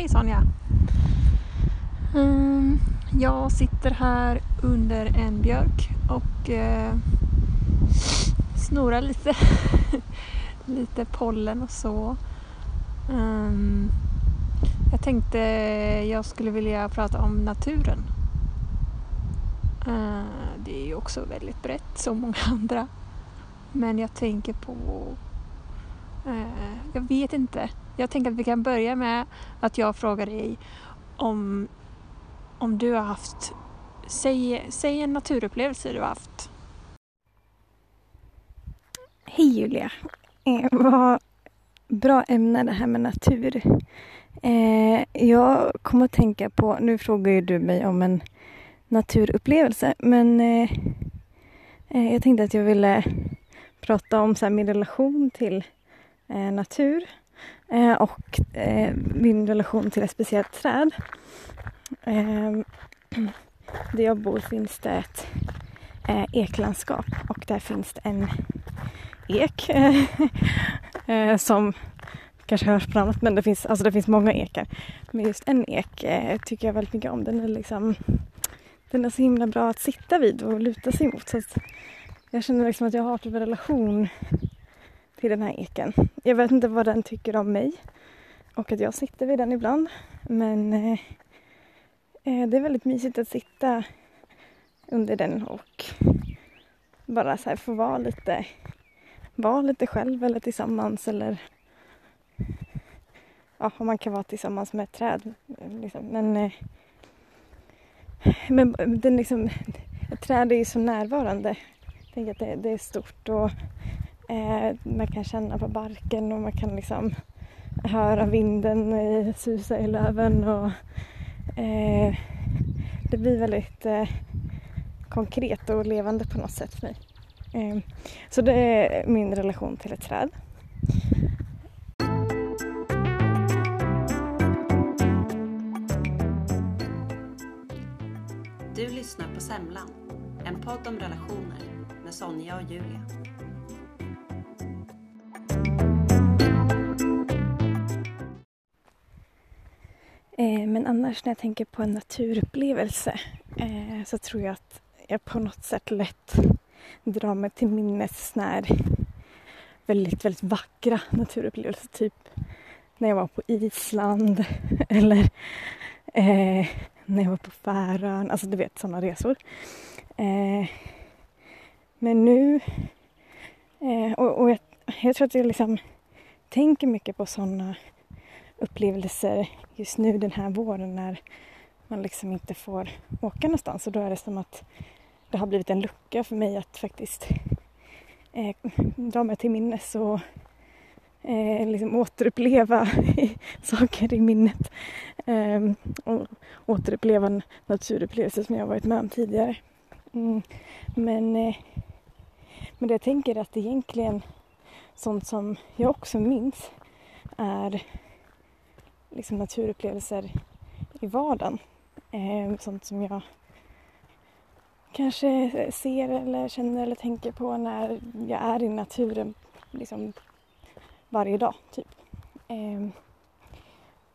Hej Sonja! Ehm, jag sitter här under en björk och eh, snorar lite. lite pollen och så. Um, jag tänkte jag skulle vilja prata om naturen. Uh, det är ju också väldigt brett som många andra. Men jag tänker på... Eh, jag vet inte. Jag tänker att vi kan börja med att jag frågar dig om, om du har haft... Säg, säg en naturupplevelse du har haft. Hej Julia! Eh, vad bra ämne det här med natur. Eh, jag kommer att tänka på, nu frågar ju du mig om en naturupplevelse men eh, eh jag tänkte att jag ville prata om så här, min relation till eh, natur eh, och eh, min relation till ett speciellt träd. Ehm, där jag bor finns det ett eh, eklandskap och där finns det en ek eh, som kanske hörs på annat men det finns, alltså det finns många ekar. Men just en ek eh, tycker jag väldigt mycket om. Den är liksom den är så himla bra att sitta vid och luta sig mot. Så jag känner liksom att jag har typ en relation till den här eken. Jag vet inte vad den tycker om mig och att jag sitter vid den ibland. Men eh, eh, det är väldigt mysigt att sitta under den och bara så här få vara lite vara lite själv eller tillsammans eller ja, om man kan vara tillsammans med ett träd. Liksom. Men, eh, men den liksom, ett träd är ju så närvarande. Jag tänker att det, det är stort och eh, man kan känna på barken och man kan liksom höra vinden eh, susa i löven och eh, det blir väldigt eh, konkret och levande på något sätt för mig. Eh, så det är min relation till ett träd. Du lyssnar på Semlan, en podd om relationer med Sonja och Julia. Eh, men annars när jag tänker på en naturupplevelse eh, så tror jag att jag på något sätt lätt drar mig till minnes när väldigt, väldigt vackra naturupplevelser. Typ när jag var på Island eller eh, när jag var på Färön. Alltså du vet sådana resor. Eh, men nu... Eh, och, och jag, jag, tror att jag liksom tänker mycket på sådana upplevelser just nu den här våren när man liksom inte får åka någonstans. Och då är det som att det har blivit en lucka för mig att faktiskt eh, dra mig till minnes och eh, liksom återuppleva saker i minnet. Eh, och återuppleva naturupplevelser som jag varit med om tidigare. Mm. Men, eh, men det jag tänker är att egentligen sånt som jag också minns är liksom naturupplevelser i vardagen. Eh, sånt som jag kanske ser eller känner eller tänker på när jag är i naturen liksom varje dag. Typ. Eh,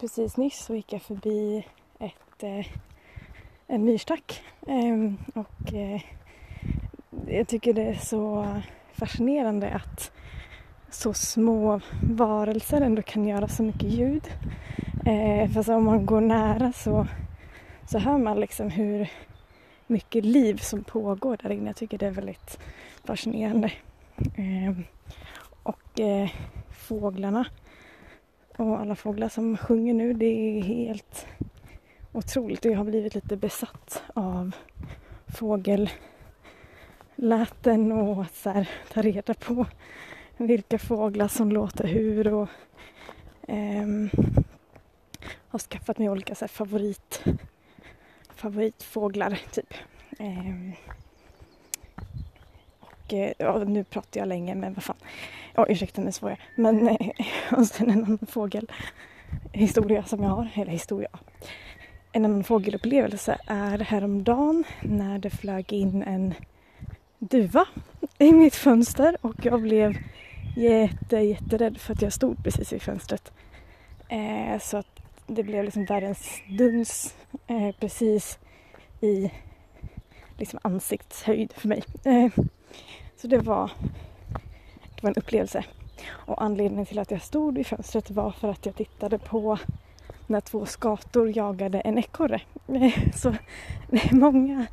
precis nyss så gick jag förbi ett, eh, en myrstack eh, och eh, jag tycker det är så fascinerande att så små varelser ändå kan göra så mycket ljud. Eh, fast om man går nära så, så hör man liksom hur mycket liv som pågår där inne. Jag tycker det är väldigt fascinerande. Eh, och eh, fåglarna och alla fåglar som sjunger nu, det är helt otroligt. Jag har blivit lite besatt av fågelläten och att så här, ta reda på vilka fåglar som låter hur och eh, har skaffat mig olika så här, favorit favoritfåglar typ. Ehm, eh, och ja, nu pratar jag länge men vad fan. Ja, ursäkta nu svor jag. Men eh, och sen en annan fågelhistoria som jag har, eller historia. En annan fågelupplevelse är häromdagen när det flög in en duva i mitt fönster och jag blev jätte, jätterädd för att jag stod precis vid fönstret. Eh, så att det blev liksom världens duns eh, precis i liksom ansiktshöjd för mig. Eh, så det var, det var en upplevelse. Och anledningen till att jag stod i fönstret var för att jag tittade på när två skator jagade en ekorre. Eh, så det är många,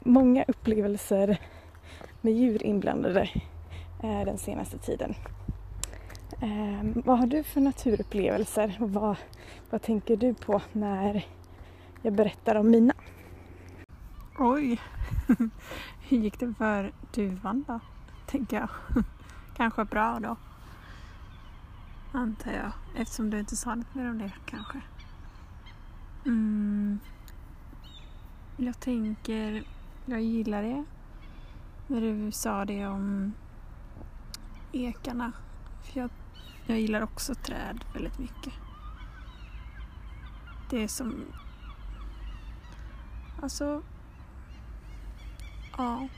många upplevelser med djur inblandade eh, den senaste tiden. Eh, vad har du för naturupplevelser och vad, vad tänker du på när jag berättar om mina? Oj! Hur gick det för duvan då? Tänker jag. Kanske bra då. Antar jag. Eftersom du inte sa något mer om det kanske. Mm. Jag tänker, jag gillar det. När du sa det om ekarna. För jag, jag gillar också träd väldigt mycket. Det är som... Alltså... Ja.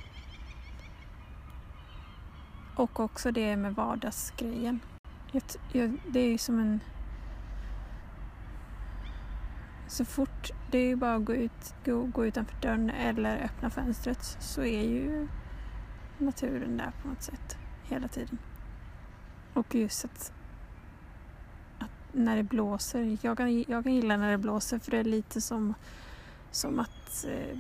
Och också det med vardagsgrejen. Jag, jag, det är som en... Så fort det är bara att gå, ut, gå, gå utanför dörren eller öppna fönstret så är ju naturen där på något sätt hela tiden. Och just att, att när det blåser, jag kan, jag kan gilla när det blåser för det är lite som, som att eh,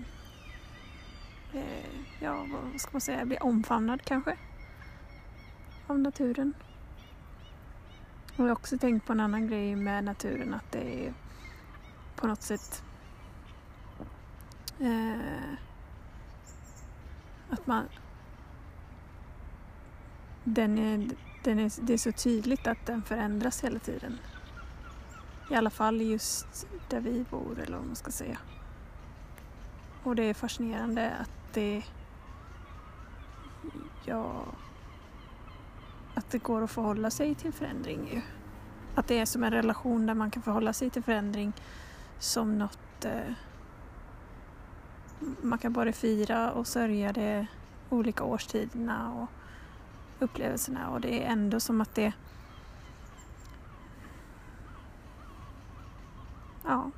eh ja, vad ska man säga, bli omfamnad kanske av naturen. Och jag har också tänkt på en annan grej med naturen att det är på något sätt eh, att man den är, den är, det är så tydligt att den förändras hela tiden. I alla fall just där vi bor eller vad man ska säga. Och det är fascinerande att det ja, att det går att förhålla sig till förändring ju. Att det är som en relation där man kan förhålla sig till förändring som något eh, man kan både fira och sörja de olika årstiderna och upplevelserna och det är ändå som att det Ja.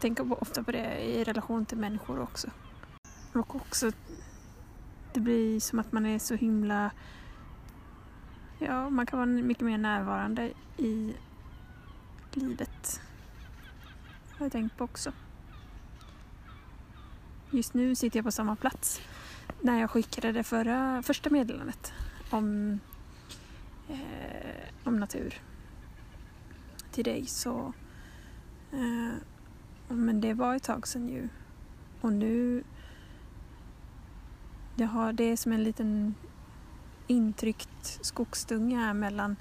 Tänker ofta på det i relation till människor också. Och också det blir som att man är så himla Ja, man kan vara mycket mer närvarande i livet. Har jag tänkt på också. Just nu sitter jag på samma plats när jag skickade det förra, första meddelandet om, eh, om natur till dig så eh, men det var ett tag sedan ju. Och nu jag har, det är som en liten intryckt skogsdunge här mellan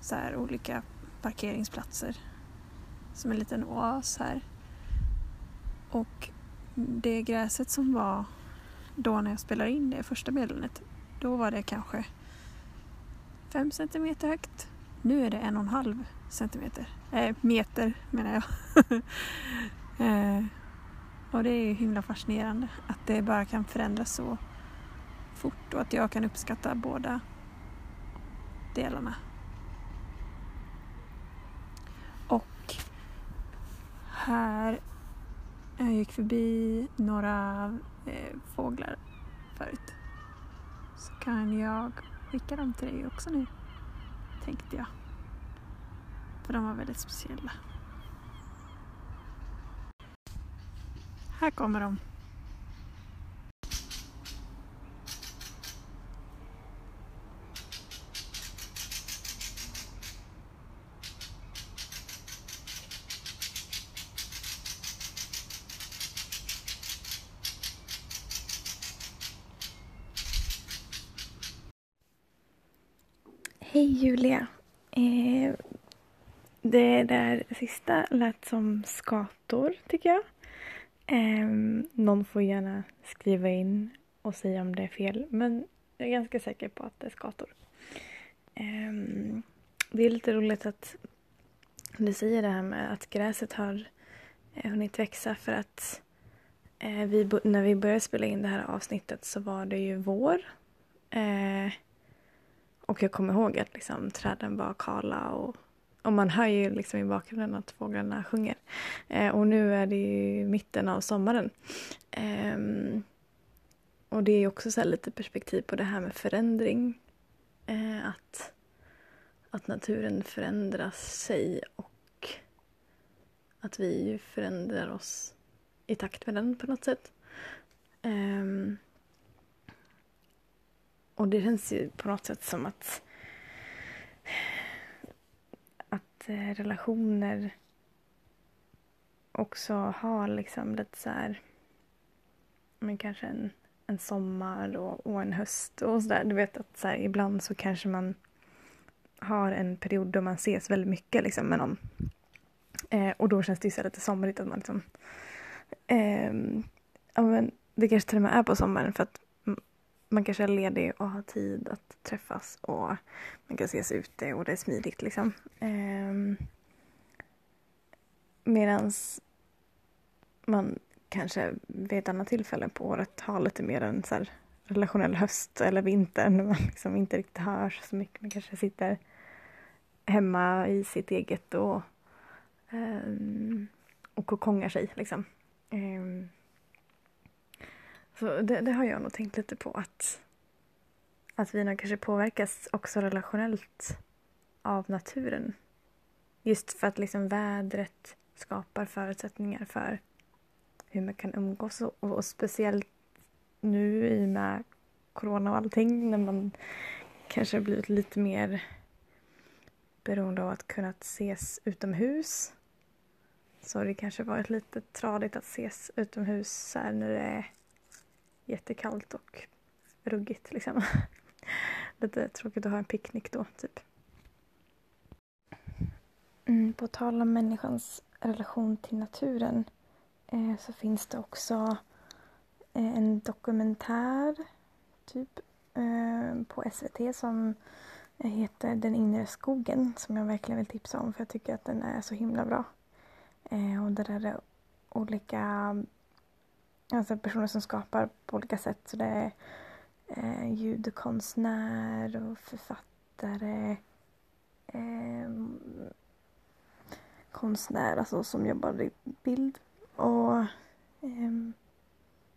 så här olika parkeringsplatser. Som en liten oas här. Och det gräset som var då när jag spelade in det första meddelandet, då var det kanske fem centimeter högt. Nu är det en och en halv centimeter, äh, meter menar jag. eh, och det är ju himla fascinerande att det bara kan förändras så fort och att jag kan uppskatta båda delarna. Och här jag gick förbi några eh, fåglar förut. Så kan jag skicka dem till dig också nu, tänkte jag. För de var väldigt speciella. Här kommer de. Hej Julia. Eh, det där sista lät som skator tycker jag. Eh, någon får gärna skriva in och säga om det är fel men jag är ganska säker på att det är skator. Eh, det är lite roligt att du säger det här med att gräset har eh, hunnit växa för att eh, vi, när vi började spela in det här avsnittet så var det ju vår. Eh, och jag kommer ihåg att liksom, träden var kala och och man hör ju liksom i bakgrunden att fåglarna sjunger. Eh, och nu är det ju mitten av sommaren. Eh, och det är också så lite perspektiv på det här med förändring. Eh, att, att naturen förändras sig och att vi förändrar oss i takt med den på något sätt. Um, och det känns ju på något sätt som att att eh, relationer också har liksom lite så här men kanske en, en sommar och, och en höst och sådär. Du vet att så här, ibland så kanske man har en period då man ses väldigt mycket liksom med någon. Eh, och då känns det ju så lite somrigt att man liksom eh, ja, men det kanske till och med är på sommaren för att man kanske är ledig och har tid att träffas och man kan ses ute och det är smidigt liksom. Eh, Medan man kanske vid ett annat tillfälle på året har lite mer en så här relationell höst eller vinter när man liksom inte riktigt hörs så mycket. Man kanske sitter hemma i sitt eget och, eh, och kokongar sig liksom. Eh, så det, det, har jag nog tänkt lite på att, att vi nog kanske påverkas också relationellt av naturen. Just för att liksom vädret skapar förutsättningar för hur man kan umgås och, och speciellt nu i och med corona och allting när man kanske har blivit lite mer beroende av att kunna ses utomhus så har det kanske varit lite tradigt att ses utomhus här när det är jättekallt och ruggigt liksom. lite tråkigt att ha en picknick då, typ. Mm, på tal om människans relation till naturen eh, så finns det också eh, en dokumentär typ eh, på SVT som eh, heter Den inre skogen som jag verkligen vill tipsa om för jag tycker att den är så himla bra. Eh, och där är det olika alltså personer som skapar på olika sätt. Så det är eh, ljudkonstnär och författare eh, konstnär alltså, som jobbar i bild och eh,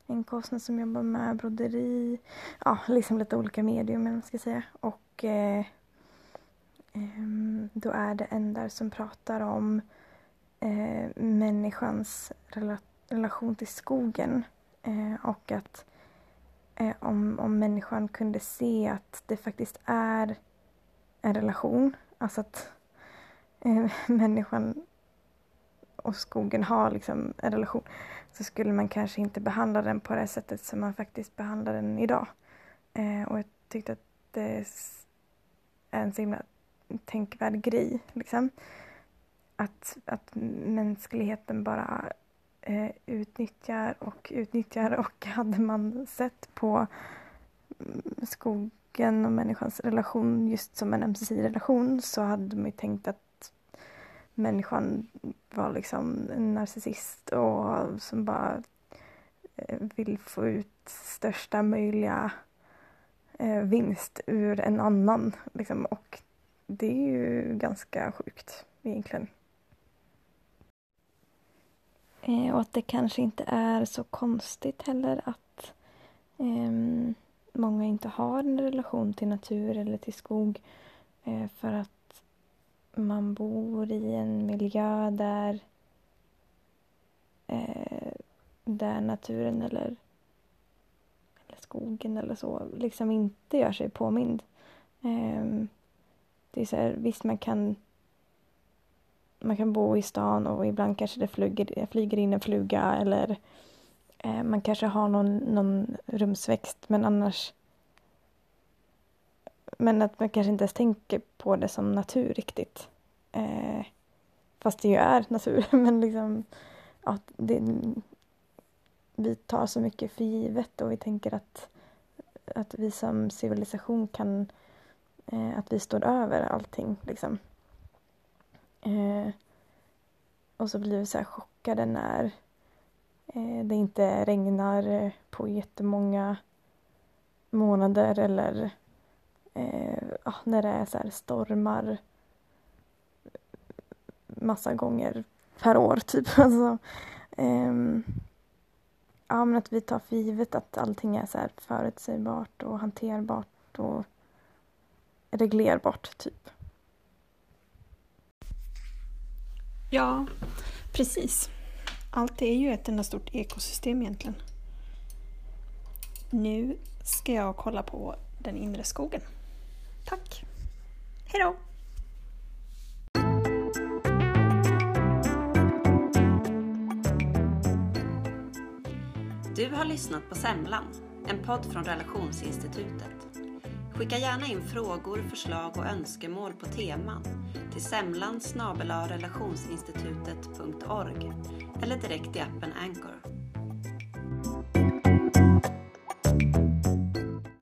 en konstnär som jobbar med broderi. Ja, liksom lite olika medium, eller man ska säga. Och eh, ehm, då är det en där som pratar om eh, människans relation relation till skogen eh, och att eh, om, om människan kunde se att det faktiskt är en relation, alltså att eh, människan och skogen har liksom en relation så skulle man kanske inte behandla den på det sättet som man faktiskt behandlar den idag. Eh, och jag tyckte att det är en så himla tänkvärd grej. Liksom. Att, att mänskligheten bara eh, utnyttjar och utnyttjar och hade man sett på mm, skogen och människans relation just som en ömsesidig relation så hade man ju tänkt att människan var liksom en narcissist och som bara eh, vill få ut största möjliga eh, vinst ur en annan. Liksom. Och det är ju ganska sjukt egentligen. Eh, och att det kanske inte är så konstigt heller att eh, många inte har en relation till natur eller till skog. Eh, för att man bor i en miljö där, eh, där naturen eller, eller skogen eller så liksom inte gör sig påmind. Eh, det är så här, visst man kan man kan bo i stan och ibland kanske det flyger, flyger in en fluga eller eh, man kanske har någon, någon rumsväxt men annars men att man kanske inte ens tänker på det som natur riktigt. Eh, fast det ju är natur. Men liksom att det, vi tar så mycket för givet och vi tänker att, att vi som civilisation kan eh, att vi står över allting liksom. Eh, och så blir vi så här chockade när eh, det inte regnar eh, på jättemånga månader eller eh, när det är så stormar massa gånger per år typ. Alltså, ehm, ja, men att vi tar för givet att allting är så här förutsägbart och hanterbart och reglerbart typ. Ja, precis. Allt är ju ett enda stort ekosystem egentligen. Nu ska jag kolla på den inre skogen. Tack! Hejdå! Du har lyssnat på Semlan, en podd från Relationsinstitutet. Skicka gärna in frågor, förslag och önskemål på teman till semlan relationsinstitutet.org eller direkt i appen Anchor.